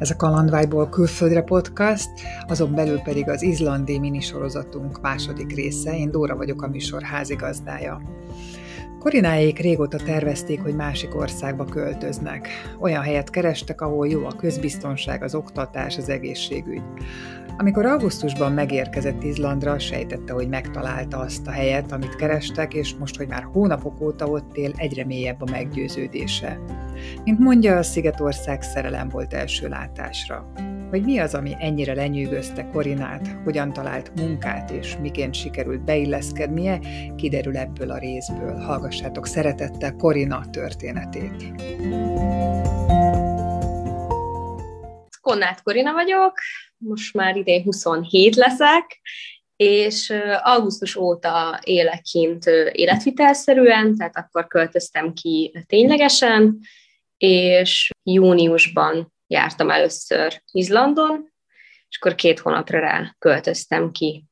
Ez a Kalandvágyból külföldre podcast, azon belül pedig az izlandi minisorozatunk második része. Én Dóra vagyok a műsor házigazdája. Korináék régóta tervezték, hogy másik országba költöznek. Olyan helyet kerestek, ahol jó a közbiztonság, az oktatás, az egészségügy. Amikor augusztusban megérkezett Izlandra, sejtette, hogy megtalálta azt a helyet, amit kerestek, és most, hogy már hónapok óta ott él, egyre mélyebb a meggyőződése. Mint mondja, a Szigetország szerelem volt első látásra. Hogy mi az, ami ennyire lenyűgözte Korinát, hogyan talált munkát, és miként sikerült beilleszkednie, kiderül ebből a részből. Hallgassátok szeretettel Korina történetét. Konnát Korina vagyok, most már idén 27 leszek, és augusztus óta élek kint életvitelszerűen, tehát akkor költöztem ki ténylegesen, és júniusban jártam először Izlandon, és akkor két hónapra rá költöztem ki.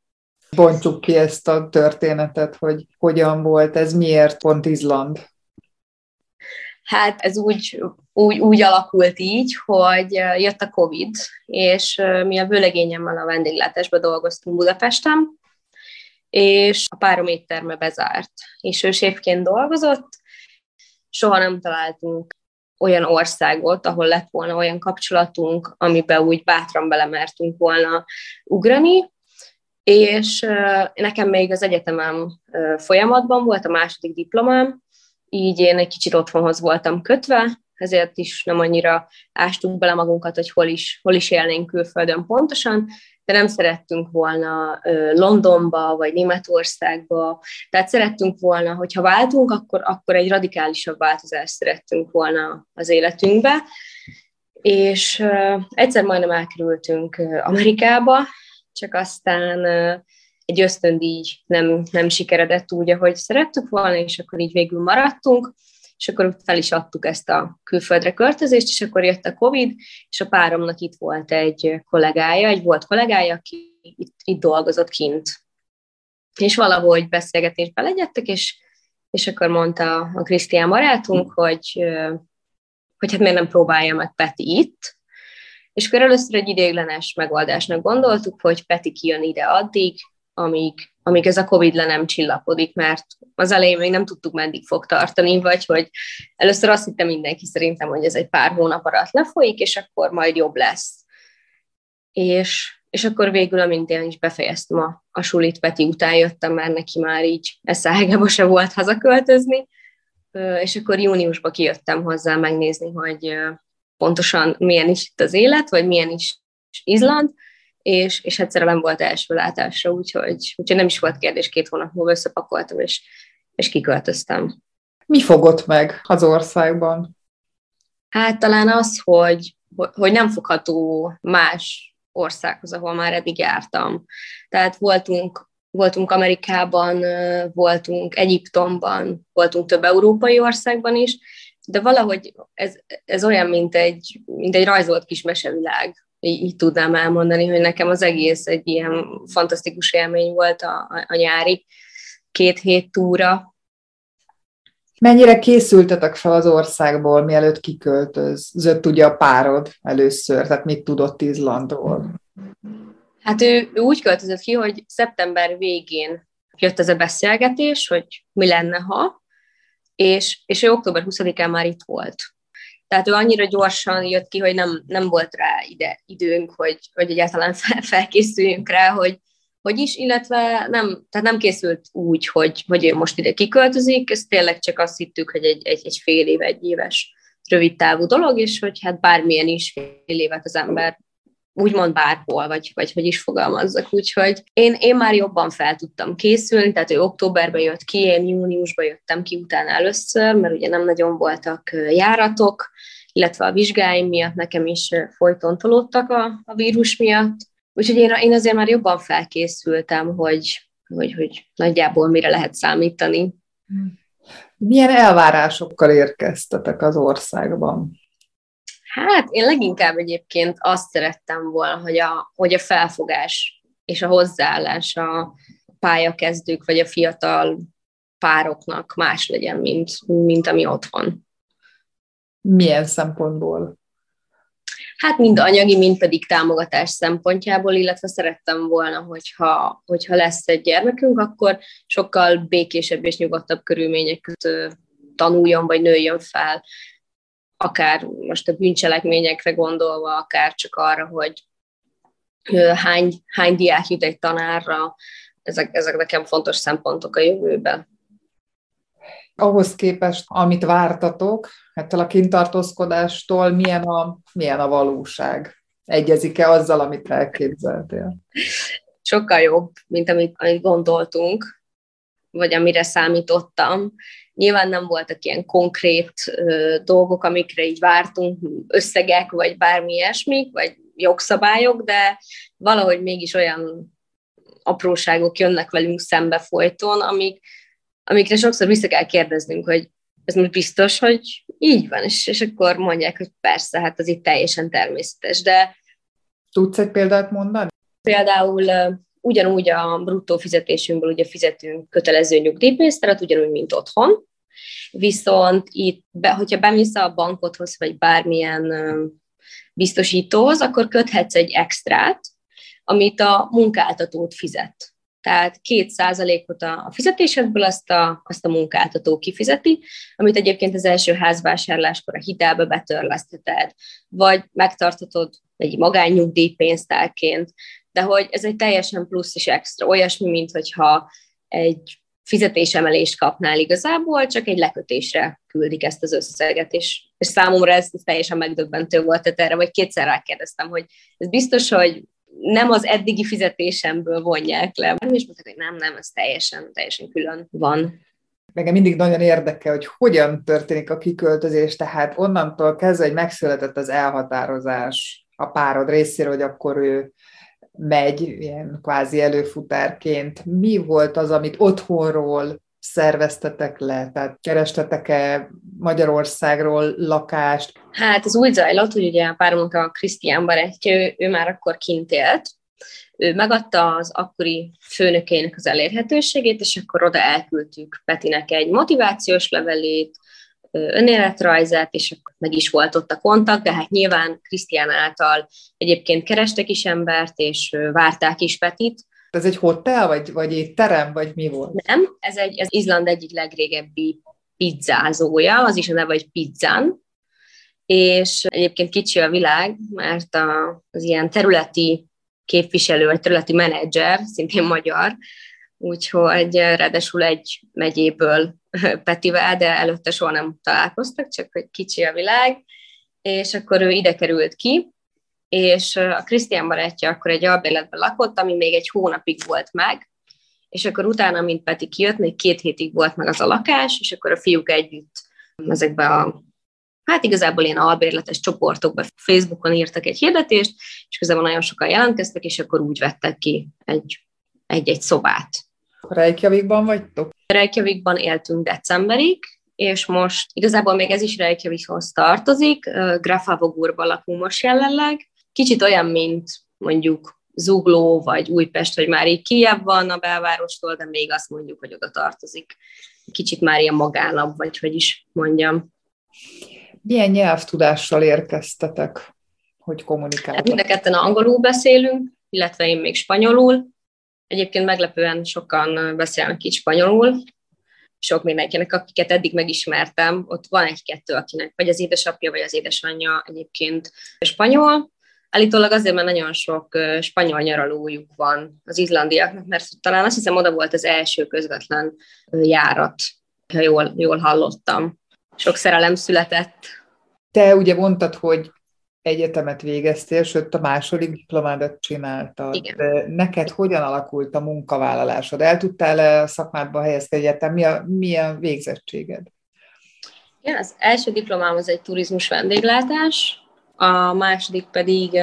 Bontjuk ki ezt a történetet, hogy hogyan volt ez, miért pont Izland? Hát ez úgy, úgy, úgy alakult így, hogy jött a Covid, és mi a vőlegényemmel a vendéglátásban dolgoztunk Budapesten, és a párom étterme bezárt, és ő séfként dolgozott, soha nem találtunk olyan országot, ahol lett volna olyan kapcsolatunk, amiben úgy bátran belemertünk volna ugrani, és nekem még az egyetemem folyamatban volt, a második diplomám, így én egy kicsit otthonhoz voltam kötve, ezért is nem annyira ástuk bele magunkat, hogy hol is, hol is élnénk külföldön pontosan, de nem szerettünk volna Londonba vagy Németországba, tehát szerettünk volna, hogyha váltunk, akkor, akkor egy radikálisabb változást szerettünk volna az életünkbe, és egyszer majdnem elkerültünk Amerikába, csak aztán egy ösztöndíj nem, nem sikeredett úgy, ahogy szerettük volna, és akkor így végül maradtunk, és akkor fel is adtuk ezt a külföldre költözést, és akkor jött a Covid, és a páromnak itt volt egy kollégája, egy volt kollégája, aki itt, itt dolgozott kint. És valahogy beszélgetésbe legyettek, és, és akkor mondta a Krisztián barátunk, hogy, hogy hát miért nem próbálja meg Peti itt, és akkor először egy ideiglenes megoldásnak gondoltuk, hogy Peti kijön ide addig, amíg, amíg ez a Covid le nem csillapodik, mert az elején még nem tudtuk, meddig fog tartani, vagy hogy először azt hittem mindenki szerintem, hogy ez egy pár hónap alatt lefolyik, és akkor majd jobb lesz. És, és akkor végül, amint én is befejeztem a, a sulit, Peti után jöttem, mert neki már így eszágába se volt hazaköltözni, és akkor júniusban kijöttem hozzá megnézni, hogy pontosan milyen is itt az élet, vagy milyen is Izland, és, és hát szerelem volt első látásra, úgyhogy, úgyhogy nem is volt kérdés, két hónap múlva összepakoltam, és, és kiköltöztem. Mi fogott meg az országban? Hát talán az, hogy, hogy nem fogható más országhoz, ahol már eddig jártam. Tehát voltunk, voltunk Amerikában, voltunk Egyiptomban, voltunk több európai országban is, de valahogy ez, ez olyan, mint egy, mint egy rajzolt kis mesevilág, így, így tudnám elmondani, hogy nekem az egész egy ilyen fantasztikus élmény volt a, a, a nyári két hét túra. Mennyire készültetek fel az országból, mielőtt kiköltözött ugye a párod először, tehát mit tudott Izlandról? Hát ő, ő úgy költözött ki, hogy szeptember végén jött ez a beszélgetés, hogy mi lenne, ha, és, és ő október 20-án már itt volt. Tehát ő annyira gyorsan jött ki, hogy nem, nem volt rá ide időnk, hogy, hogy egyáltalán fel, felkészüljünk rá, hogy, hogy is, illetve nem, tehát nem készült úgy, hogy, hogy ő most ide kiköltözik, ez tényleg csak azt hittük, hogy egy, egy, egy fél év, egy éves rövid távú dolog, és hogy hát bármilyen is fél évet az ember úgymond bárhol, vagy, vagy hogy is fogalmazzak. Úgyhogy én, én már jobban fel tudtam készülni, tehát ő októberben jött ki, én júniusban jöttem ki utána először, mert ugye nem nagyon voltak járatok, illetve a vizsgáim miatt nekem is folyton tolódtak a, a vírus miatt. Úgyhogy én, én azért már jobban felkészültem, hogy, hogy, hogy nagyjából mire lehet számítani. Milyen elvárásokkal érkeztetek az országban? Hát én leginkább egyébként azt szerettem volna, hogy a, hogy a felfogás és a hozzáállás a pályakezdők vagy a fiatal pároknak más legyen, mint, mint ami ott van. Milyen szempontból? Hát mind anyagi, mind pedig támogatás szempontjából, illetve szerettem volna, hogyha, hogyha lesz egy gyermekünk, akkor sokkal békésebb és nyugodtabb körülmények között tanuljon vagy nőjön fel, akár most a bűncselekményekre gondolva, akár csak arra, hogy hány, hány diák jut egy tanárra, ezek, ezek nekem fontos szempontok a jövőben. Ahhoz képest, amit vártatok, ettől a kintartózkodástól, milyen a, milyen a valóság? Egyezik-e azzal, amit elképzeltél? Sokkal jobb, mint amit, amit gondoltunk, vagy amire számítottam. Nyilván nem voltak ilyen konkrét dolgok, amikre így vártunk, összegek, vagy bármi ilyesmik, vagy jogszabályok, de valahogy mégis olyan apróságok jönnek velünk szembe folyton, amik, amikre sokszor vissza kell kérdeznünk, hogy ez most biztos, hogy így van, és, és akkor mondják, hogy persze, hát az itt teljesen természetes, de... Tudsz egy példát mondani? Például ugyanúgy a bruttó fizetésünkből ugye fizetünk kötelező nyugdíjpénztárat, ugyanúgy, mint otthon, viszont itt, be, hogyha bemész a bankodhoz, vagy bármilyen biztosítóhoz, akkor köthetsz egy extrát, amit a munkáltatót fizet. Tehát két százalékot a fizetésedből azt a, azt a munkáltató kifizeti, amit egyébként az első házvásárláskor a hitelbe betörlesztheted, vagy megtartatod egy magánnyugdíjpénztárként, de hogy ez egy teljesen plusz és extra, olyasmi, mint hogyha egy fizetésemelést kapnál igazából, csak egy lekötésre küldik ezt az összeget, és, és számomra ez, teljesen megdöbbentő volt, tehát erre vagy kétszer rákérdeztem, hogy ez biztos, hogy nem az eddigi fizetésemből vonják le. És mondták, hogy nem, nem, ez teljesen, teljesen külön van. Nekem mindig nagyon érdekel, hogy hogyan történik a kiköltözés, tehát onnantól kezdve, hogy megszületett az elhatározás a párod részéről, hogy akkor ő megy ilyen kvázi előfutárként. Mi volt az, amit otthonról szerveztetek le? Tehát kerestetek-e Magyarországról lakást? Hát az úgy zajlott, hogy ugye a párunk a Krisztián barátja, ő, ő már akkor kint élt, ő megadta az akkori főnökének az elérhetőségét, és akkor oda elküldtük Petinek egy motivációs levelét, önéletrajzát, és akkor meg is volt ott a kontakt, de hát nyilván Krisztián által egyébként kerestek is embert, és várták is Petit. Ez egy hotel, vagy, vagy egy terem, vagy mi volt? Nem, ez egy ez Izland egyik legrégebbi pizzázója, az is a neve, hogy Pizzan, és egyébként kicsi a világ, mert a, az ilyen területi képviselő, vagy területi menedzser, szintén magyar, úgyhogy ráadásul egy megyéből Petivel, de előtte soha nem találkoztak, csak hogy kicsi a világ, és akkor ő ide került ki, és a Krisztián barátja akkor egy albérletben lakott, ami még egy hónapig volt meg, és akkor utána, mint Peti kijött, még két hétig volt meg az a lakás, és akkor a fiúk együtt ezekbe a hát igazából ilyen albérletes csoportokba Facebookon írtak egy hirdetést, és közben nagyon sokan jelentkeztek, és akkor úgy vettek ki egy, egy-egy szobát. Reykjavikban vagytok? Reykjavikban éltünk decemberig, és most igazából még ez is Reykjavikhoz tartozik, Grafavogurban lakunk most jelenleg. Kicsit olyan, mint mondjuk Zugló, vagy Újpest, vagy már így kijebb van a belvárostól, de még azt mondjuk, hogy oda tartozik. Kicsit már ilyen magánabb, vagy hogy is mondjam. Milyen nyelvtudással érkeztetek, hogy kommunikáltak? Hát mind a ketten angolul beszélünk, illetve én még spanyolul. Egyébként meglepően sokan beszélnek így spanyolul, sok mindenkinek, akiket eddig megismertem, ott van egy-kettő, akinek vagy az édesapja, vagy az édesanyja egyébként spanyol. Állítólag azért, mert nagyon sok spanyol nyaralójuk van az izlandiaknak, mert talán azt hiszem oda volt az első közvetlen járat, ha jól, jól hallottam. Sok szerelem született. Te ugye mondtad, hogy egyetemet végeztél, sőt a második diplomádat csináltad. Igen. De neked hogyan alakult a munkavállalásod? El tudtál-e a szakmádba helyezkedni egyetem? Mi a, mi a végzettséged? Igen, az első diplomám az egy turizmus vendéglátás, a második pedig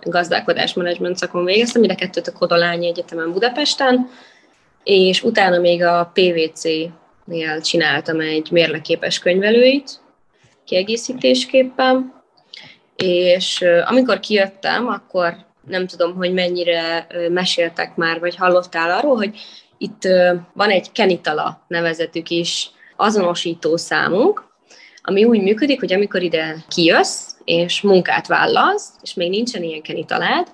gazdálkodásmenedzsment szakon végeztem, mind a kettőt a Kodolányi Egyetemen Budapesten, és utána még a PVC-nél csináltam egy mérleképes könyvelőit kiegészítésképpen, és amikor kijöttem, akkor nem tudom, hogy mennyire meséltek már, vagy hallottál arról, hogy itt van egy Kenitala nevezetük is azonosító számunk, ami úgy működik, hogy amikor ide kijössz, és munkát vállalsz, és még nincsen ilyen kenitalád,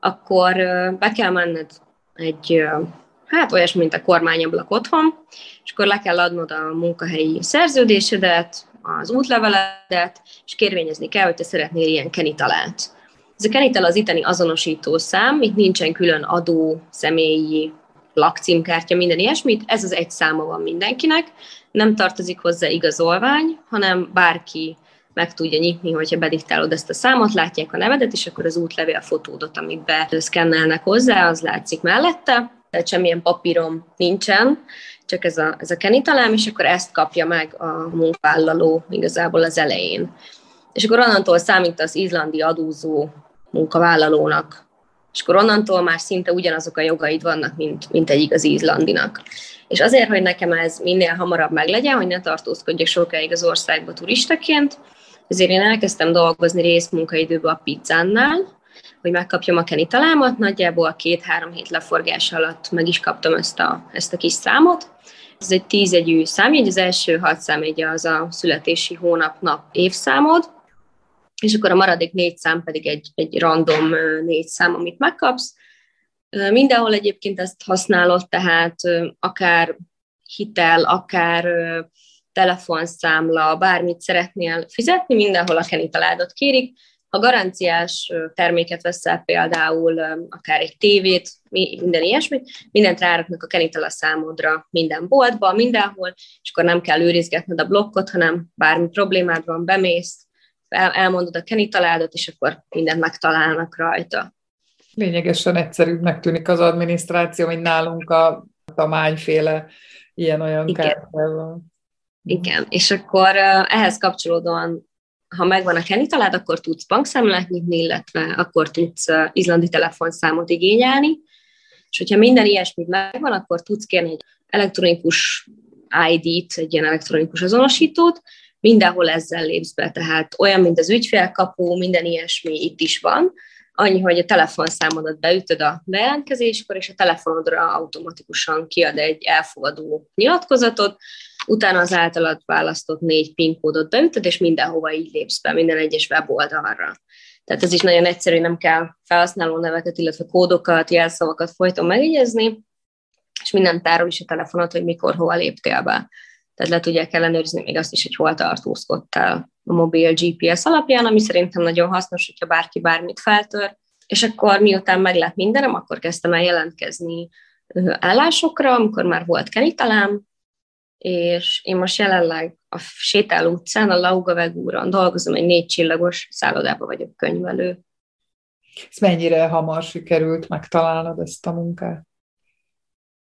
akkor be kell menned egy, hát olyasmi, mint a kormányablak otthon, és akkor le kell adnod a munkahelyi szerződésedet, az útleveledet, és kérvényezni kell, hogy te szeretnél ilyen kenitalált. Ez a kenital az itteni azonosító szám, itt nincsen külön adó, személyi, lakcímkártya, minden ilyesmit, ez az egy száma van mindenkinek, nem tartozik hozzá igazolvány, hanem bárki meg tudja nyitni, hogyha bediktálod ezt a számot, látják a nevedet, és akkor az útlevél fotódot, amit beszkennelnek hozzá, az látszik mellette, tehát semmilyen papírom nincsen, csak ez a, ez a kenitalám, és akkor ezt kapja meg a munkavállaló igazából az elején. És akkor onnantól számít az izlandi adózó munkavállalónak, és akkor onnantól már szinte ugyanazok a jogaid vannak, mint, mint egy igaz izlandinak. És azért, hogy nekem ez minél hamarabb meglegyen, hogy ne tartózkodjak sokáig az országba turistaként, ezért én elkezdtem dolgozni részmunkaidőben a pizzánál, hogy megkapjam a kenitalámat, nagyjából két-három hét leforgás alatt meg is kaptam ezt a, ezt a kis számot. Ez egy tízegyű számjegy, az első hat számjegye az a születési hónap, nap, évszámod, és akkor a maradék négy szám pedig egy, egy random négy szám, amit megkapsz. Mindenhol egyébként ezt használod, tehát akár hitel, akár telefonszámla, bármit szeretnél fizetni, mindenhol a Kenny találdat kérik. Ha garanciás terméket veszel, például akár egy tévét, minden ilyesmit, mindent ráraknak a Kenitala számodra minden boltba, mindenhol, és akkor nem kell őrizgetned a blokkot, hanem bármi problémád van, bemész, el, elmondod a Kenitaládat, és akkor mindent megtalálnak rajta. Lényegesen egyszerűbbnek tűnik az adminisztráció, mint nálunk a tamányféle ilyen-olyan kártyával. Igen, és akkor ehhez kapcsolódóan, ha megvan a Kenny talád, akkor tudsz bankszámlát nyitni, illetve akkor tudsz izlandi telefonszámot igényelni, és hogyha minden ilyesmit megvan, akkor tudsz kérni egy elektronikus ID-t, egy ilyen elektronikus azonosítót, mindenhol ezzel lépsz be, tehát olyan, mint az ügyfélkapu, minden ilyesmi itt is van, annyi, hogy a telefonszámodat beütöd a bejelentkezéskor, és a telefonodra automatikusan kiad egy elfogadó nyilatkozatot, utána az általad választott négy PIN kódot beütöd, és mindenhova így lépsz be, minden egyes weboldalra. Tehát ez is nagyon egyszerű, nem kell felhasználó neveket, illetve kódokat, jelszavakat folyton megjegyezni, és minden tárol is a telefonot, hogy mikor, hova léptél be. Tehát le tudják ellenőrizni még azt is, hogy hol tartózkodtál a mobil GPS alapján, ami szerintem nagyon hasznos, hogyha bárki bármit feltör. És akkor miután meg lett mindenem, akkor kezdtem el jelentkezni állásokra, amikor már volt kenitalám, és én most jelenleg a Sétáló utcán, a Lauga Vegúron dolgozom, egy négy csillagos szállodába vagyok könyvelő. Ez mennyire hamar sikerült megtalálnod ezt a munkát?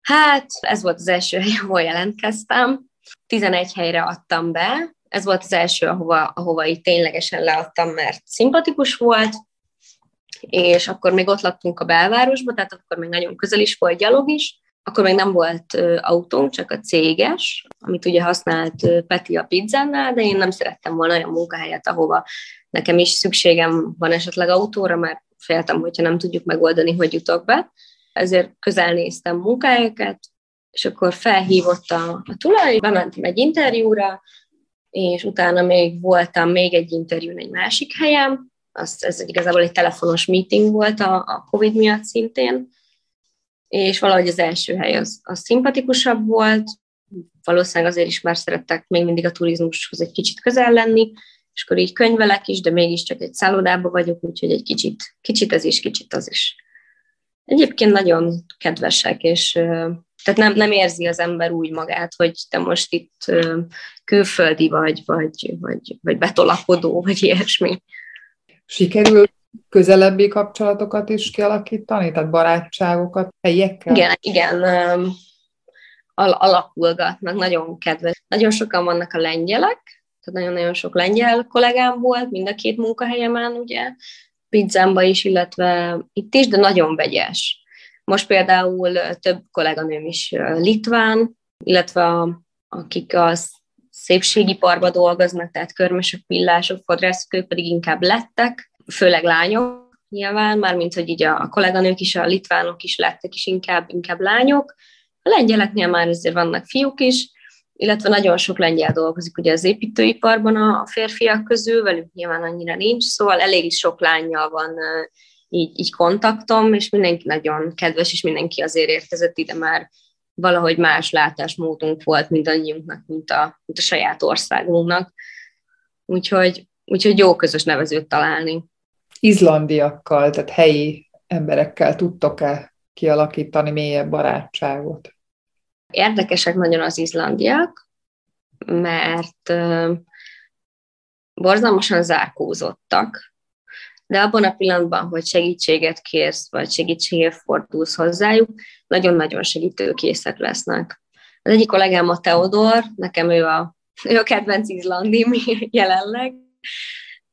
Hát, ez volt az első hely, ahol jelentkeztem. 11 helyre adtam be, ez volt az első, ahova, ahova itt ténylegesen leadtam, mert szimpatikus volt, és akkor még ott laktunk a belvárosban, tehát akkor még nagyon közel is volt gyalog is, akkor még nem volt autónk, csak a céges, amit ugye használt Peti a pizzánál, de én nem szerettem volna olyan munkahelyet, ahova nekem is szükségem van esetleg autóra, mert féltem, hogyha nem tudjuk megoldani, hogy jutok be. Ezért közel néztem munkahelyeket, és akkor felhívott a, a tulaj, bementem egy interjúra, és utána még voltam még egy interjún egy másik helyen, az, ez igazából egy telefonos meeting volt a, a Covid miatt szintén, és valahogy az első hely az, az szimpatikusabb volt, valószínűleg azért is már szerettek még mindig a turizmushoz egy kicsit közel lenni, és akkor így könyvelek is, de mégiscsak egy szállodában vagyok, úgyhogy egy kicsit, kicsit ez is, kicsit az is. Egyébként nagyon kedvesek, és tehát nem, nem érzi az ember úgy magát, hogy te most itt külföldi vagy, vagy, vagy, vagy betolakodó, vagy ilyesmi. Sikerül közelebbi kapcsolatokat is kialakítani, tehát barátságokat helyiekkel? Igen, igen, al- alakulgatnak, nagyon kedves. Nagyon sokan vannak a lengyelek, tehát nagyon-nagyon sok lengyel kollégám volt, mind a két munkahelyemen, ugye, pizzámba is, illetve itt is, de nagyon vegyes. Most például több kolléganőm is litván, illetve a, akik a szépségiparba dolgoznak, tehát körmösök, pillások, fodrászok, ők pedig inkább lettek, főleg lányok nyilván, mármint, hogy így a, kolléganők is, a litvánok is lettek is inkább, inkább lányok. A lengyeleknél már azért vannak fiúk is, illetve nagyon sok lengyel dolgozik ugye az építőiparban a férfiak közül, velük nyilván annyira nincs, szóval elég sok lányjal van így, így kontaktom, és mindenki nagyon kedves, és mindenki azért érkezett ide, már valahogy más látásmódunk volt mindannyiunknak, mint a, mint a saját országunknak. Úgyhogy, úgyhogy jó közös nevezőt találni. Izlandiakkal, tehát helyi emberekkel tudtok-e kialakítani mélyebb barátságot? Érdekesek nagyon az izlandiak, mert borzalmasan zárkózottak, de abban a pillanatban, hogy segítséget kérsz, vagy segítségért fordulsz hozzájuk, nagyon-nagyon segítőkészek lesznek. Az egyik kollégám a Teodor, nekem ő a, ő a kedvenc izlandim jelenleg,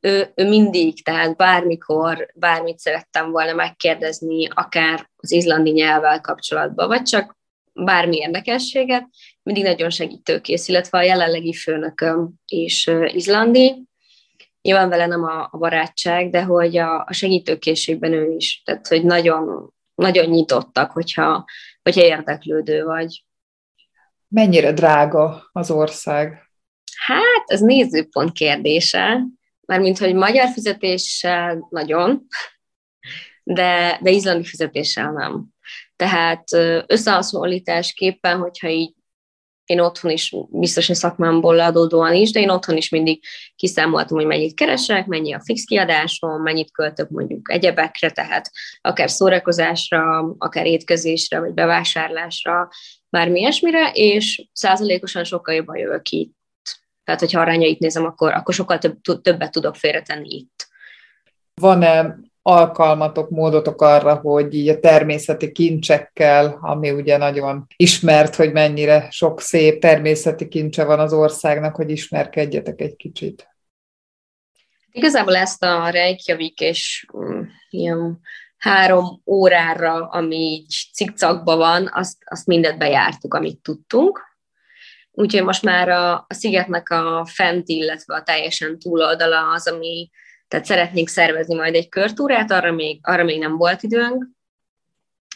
ő, ő mindig, tehát bármikor, bármit szerettem volna megkérdezni, akár az izlandi nyelvvel kapcsolatban, vagy csak bármi érdekességet, mindig nagyon segítőkész, illetve a jelenlegi főnököm is izlandi, nyilván vele nem a, a barátság, de hogy a, a segítőkészségben ő is, tehát hogy nagyon, nagyon nyitottak, hogyha, hogyha érdeklődő vagy. Mennyire drága az ország? Hát, ez nézőpont kérdése, mármint, hogy magyar fizetéssel nagyon, de, de izlandi fizetéssel nem. Tehát összehasonlításképpen, hogyha így én otthon is, biztos a szakmámból adódóan is, de én otthon is mindig kiszámoltam, hogy mennyit keresek, mennyi a fix kiadásom, mennyit költök mondjuk egyebekre, tehát akár szórakozásra, akár étkezésre, vagy bevásárlásra, bármi ilyesmire, és százalékosan sokkal jobban jövök ki Tehát, hogyha arányait nézem, akkor, akkor sokkal több, többet tudok félretenni itt. Van-e alkalmatok, módotok arra, hogy így a természeti kincsekkel, ami ugye nagyon ismert, hogy mennyire sok szép természeti kincse van az országnak, hogy ismerkedjetek egy kicsit. Igazából ezt a Reykjavik és um, ilyen három órára, ami így cikcakban van, azt, azt mindet bejártuk, amit tudtunk. Úgyhogy most már a, a szigetnek a fent, illetve a teljesen túloldala az, ami tehát szeretnénk szervezni majd egy körtúrát, arra még, arra még nem volt időnk,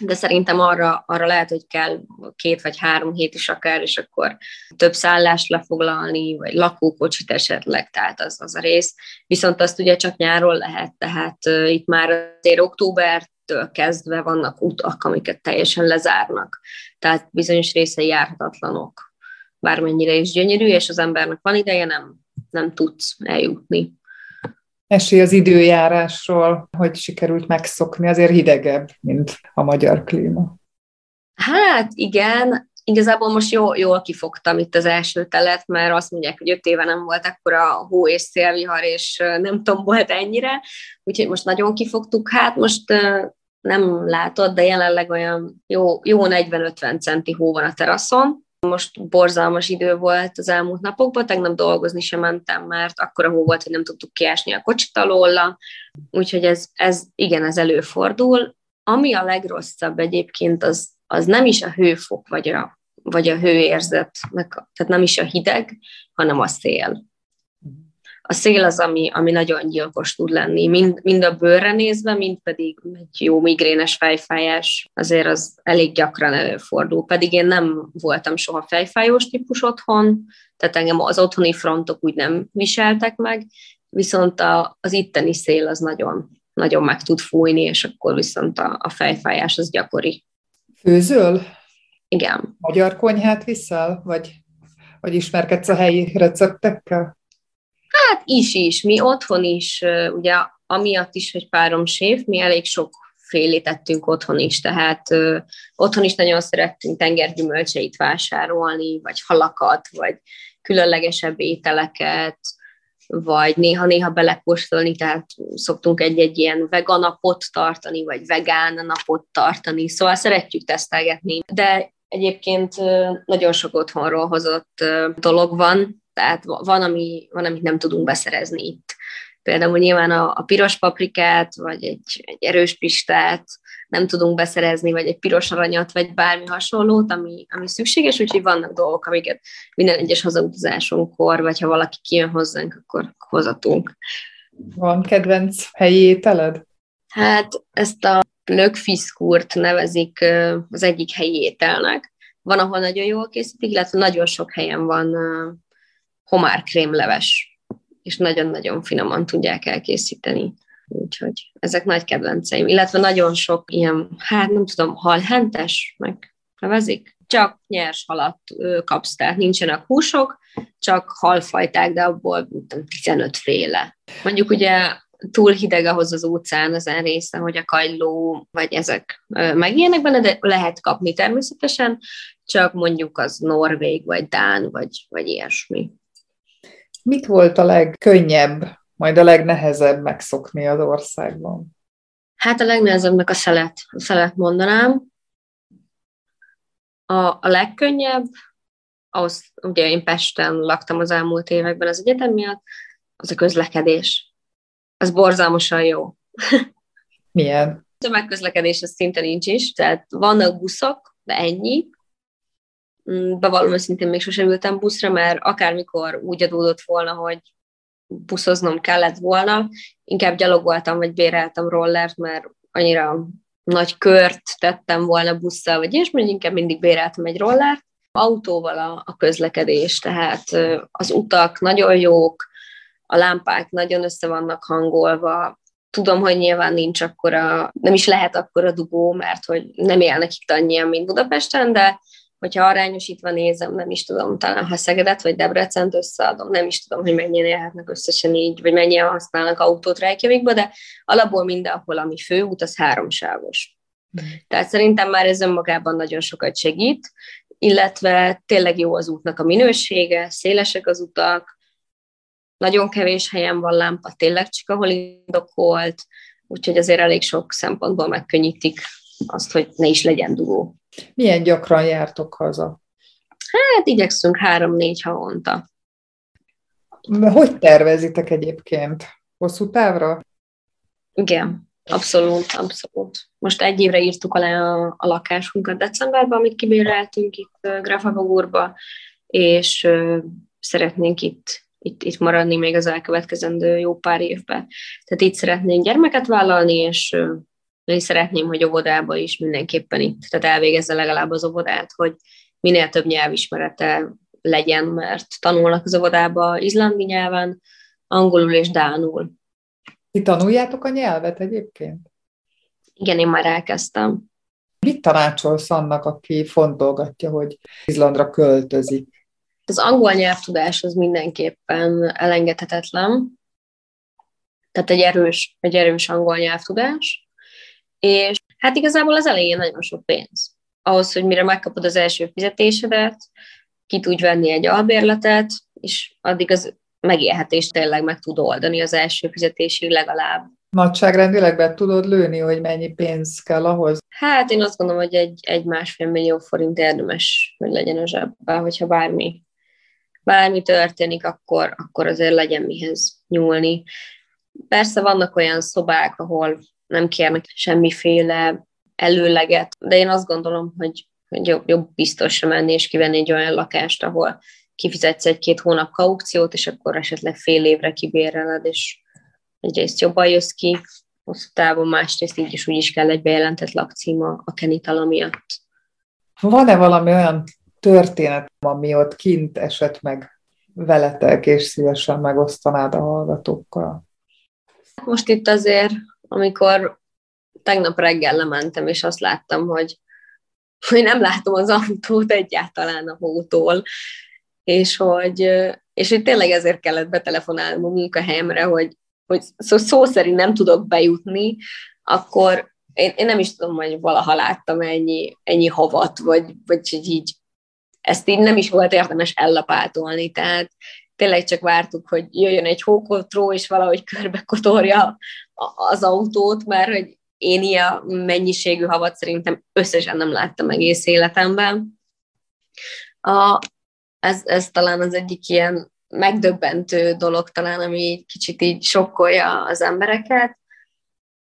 de szerintem arra, arra lehet, hogy kell két vagy három hét is akár, és akkor több szállást lefoglalni, vagy lakókocsit esetleg, tehát az, az a rész. Viszont azt ugye csak nyáron lehet, tehát uh, itt már azért októbertől kezdve vannak utak, amiket teljesen lezárnak, tehát bizonyos részei járhatatlanok, bármennyire is gyönyörű, és az embernek van ideje, nem, nem tudsz eljutni esély az időjárásról, hogy sikerült megszokni, azért hidegebb, mint a magyar klíma. Hát igen, igazából most jó, jól kifogtam itt az első telet, mert azt mondják, hogy öt éve nem volt akkora hó és szélvihar, és nem tombolt ennyire, úgyhogy most nagyon kifogtuk. Hát most nem látod, de jelenleg olyan jó, jó 40-50 centi hó van a teraszon, most borzalmas idő volt az elmúlt napokban, tegnap dolgozni sem mentem, mert akkora hó volt, hogy nem tudtuk kiásni a kocsit alóla, úgyhogy ez, ez igen, ez előfordul. Ami a legrosszabb egyébként, az, az nem is a hőfok, vagy a, vagy a hőérzet, tehát nem is a hideg, hanem a szél a szél az, ami, ami nagyon gyilkos tud lenni, mind, mind a bőrre nézve, mind pedig egy jó migrénes fejfájás, azért az elég gyakran előfordul. Pedig én nem voltam soha fejfájós típus otthon, tehát engem az otthoni frontok úgy nem viseltek meg, viszont a, az itteni szél az nagyon, nagyon meg tud fújni, és akkor viszont a, a fejfájás az gyakori. Főzöl? Igen. Magyar konyhát viszel, vagy, vagy ismerkedsz a helyi receptekkel? Hát is is. Mi otthon is, ugye amiatt is, hogy párom séf, mi elég sok félét tettünk otthon is, tehát ö, otthon is nagyon szerettünk tengergyümölcseit vásárolni, vagy halakat, vagy különlegesebb ételeket, vagy néha-néha belekóstolni, tehát szoktunk egy-egy ilyen vegan napot tartani, vagy vegán napot tartani, szóval szeretjük tesztelgetni, de egyébként nagyon sok otthonról hozott dolog van, tehát van, ami, van, amit nem tudunk beszerezni itt. Például nyilván a, a piros paprikát, vagy egy, egy erős pistát nem tudunk beszerezni, vagy egy piros aranyat, vagy bármi hasonlót, ami, ami szükséges, úgyhogy vannak dolgok, amiket minden egyes hazautazásunkkor, vagy ha valaki kijön hozzánk, akkor hozatunk. Van kedvenc helyi ételed? Hát ezt a lökfiszkúrt nevezik az egyik helyi ételnek, van, ahol nagyon jól készítik, illetve nagyon sok helyen van homárkrémleves, és nagyon-nagyon finoman tudják elkészíteni. Úgyhogy ezek nagy kedvenceim. Illetve nagyon sok ilyen, hát nem tudom, halhentes, meg nevezik? Csak nyers halat kapsz, tehát nincsenek húsok, csak halfajták, de abból 15 féle. Mondjuk ugye túl hideg ahhoz az óceán az része, hogy a kagyló, vagy ezek megjelennek benne, de lehet kapni természetesen, csak mondjuk az norvég, vagy dán, vagy, vagy ilyesmi. Mit volt a legkönnyebb, majd a legnehezebb megszokni az országban? Hát a legnehezebbnek a szelet, a szelet mondanám. A, a legkönnyebb, ahhoz, ugye én Pesten laktam az elmúlt években az egyetem miatt, az a közlekedés. Az borzalmasan jó. Milyen? Tömegközlekedés az szinte nincs is, tehát vannak buszok, de ennyi. Mm, bevallom őszintén még sosem ültem buszra, mert akármikor úgy adódott volna, hogy buszoznom kellett volna, inkább gyalogoltam, vagy béreltem rollert, mert annyira nagy kört tettem volna busszal, vagy mondjuk inkább mindig béreltem egy rollert. Autóval a, a közlekedés, tehát az utak nagyon jók, a lámpák nagyon össze vannak hangolva, tudom, hogy nyilván nincs akkora, nem is lehet akkora dugó, mert hogy nem élnek itt annyian, mint Budapesten, de hogyha arányosítva nézem, nem is tudom, talán ha Szegedet vagy Debrecent összeadom, nem is tudom, hogy mennyien élhetnek összesen így, vagy mennyien használnak autót Reykjavikba, de alapból mindenhol, ami főút, az háromsávos. Mm. Tehát szerintem már ez önmagában nagyon sokat segít, illetve tényleg jó az útnak a minősége, szélesek az utak, nagyon kevés helyen van lámpa, tényleg csak ahol indokolt, úgyhogy azért elég sok szempontból megkönnyítik azt, hogy ne is legyen dugó. Milyen gyakran jártok haza? Hát igyekszünk három-négy havonta. Hogy tervezitek egyébként? Hosszú távra? Igen, abszolút, abszolút. Most egy évre írtuk alá a, a lakásunkat decemberben, amit kibéreltünk itt Grafabogurba, és szeretnénk itt, itt, itt maradni még az elkövetkezendő jó pár évben. Tehát itt szeretnénk gyermeket vállalni, és én szeretném, hogy óvodába is mindenképpen itt, tehát elvégezze legalább az óvodát, hogy minél több nyelvismerete legyen, mert tanulnak az óvodába izlandi nyelven, angolul és dánul. Ti tanuljátok a nyelvet egyébként? Igen, én már elkezdtem. Mit tanácsolsz annak, aki fontolgatja, hogy Izlandra költözik? Az angol nyelvtudás az mindenképpen elengedhetetlen. Tehát egy erős, egy erős angol nyelvtudás. És hát igazából az elején nagyon sok pénz. Ahhoz, hogy mire megkapod az első fizetésedet, ki tudj venni egy albérletet, és addig az megélhetést tényleg meg tud oldani az első fizetésig legalább. Nagyságrendileg be tudod lőni, hogy mennyi pénz kell ahhoz? Hát én azt gondolom, hogy egy, egy másfél millió forint érdemes, hogy legyen a zsebben, hogyha bármi, bármi történik, akkor, akkor azért legyen mihez nyúlni. Persze vannak olyan szobák, ahol nem kérnek semmiféle előleget, de én azt gondolom, hogy, hogy jobb, jobb biztosra menni és kivenni egy olyan lakást, ahol kifizetsz egy-két hónap kaukciót, és akkor esetleg fél évre kibéreled, és egyrészt jobban jössz ki, hosszú távon, másrészt így is úgy is kell egy bejelentett lakcíma a kenitala miatt. Van-e valami olyan történet, ami ott kint esett meg veletek, és szívesen megosztanád a hallgatókkal? Most itt azért amikor tegnap reggel lementem, és azt láttam, hogy, hogy nem látom az autót egyáltalán a hótól, és hogy, és hogy tényleg ezért kellett betelefonálnom a munkahelyemre, hogy, hogy szó, szó szerint nem tudok bejutni, akkor én, én nem is tudom, hogy valaha láttam ennyi, ennyi havat, vagy, vagy így ezt így nem is volt érdemes ellapátolni, tehát tényleg csak vártuk, hogy jöjjön egy hókotró, és valahogy körbe kotorja az autót, mert hogy én ilyen mennyiségű havat szerintem összesen nem láttam egész életemben. A, ez, ez talán az egyik ilyen megdöbbentő dolog talán, ami kicsit így sokkolja az embereket.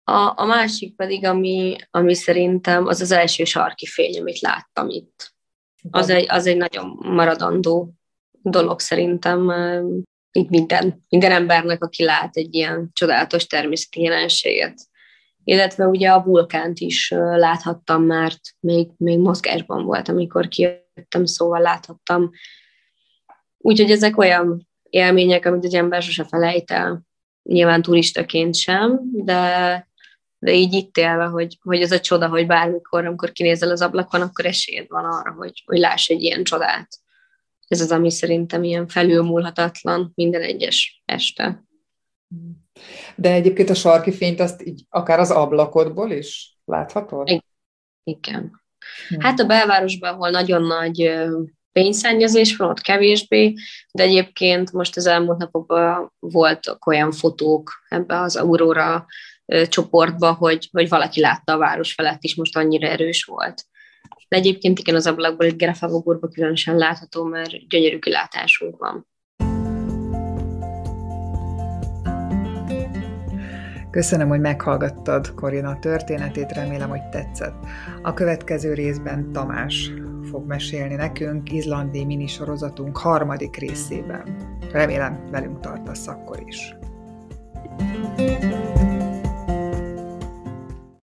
A, a másik pedig, ami, ami szerintem az az első sarki fény, amit láttam itt. Az egy, az egy nagyon maradandó dolog szerintem így minden, minden embernek, aki lát egy ilyen csodálatos természeti jelenséget. Illetve ugye a vulkánt is láthattam, mert még, még mozgásban volt, amikor kijött jöttem, szóval láthattam. Úgyhogy ezek olyan élmények, amit egy ember sose felejt el, nyilván turistaként sem, de, de így itt élve, hogy, hogy ez a csoda, hogy bármikor, amikor kinézel az ablakon, akkor esélyed van arra, hogy, hogy láss egy ilyen csodát. Ez az, ami szerintem ilyen felülmúlhatatlan minden egyes este. De egyébként a sarki fényt azt így akár az ablakodból is láthatod? Igen. Hm. Hát a belvárosban, ahol nagyon nagy fényszennyezés van, ott kevésbé, de egyébként most az elmúlt napokban voltak olyan fotók ebbe az Aurora csoportba, hogy, hogy valaki látta a város felett is, most annyira erős volt. De egyébként igen, az ablakból egy Gerefagogurba különösen látható, mert gyönyörű kilátásunk van. Köszönöm, hogy meghallgattad Korina történetét, remélem, hogy tetszett. A következő részben Tamás fog mesélni nekünk izlandi minisorozatunk harmadik részében. Remélem velünk tartasz akkor is.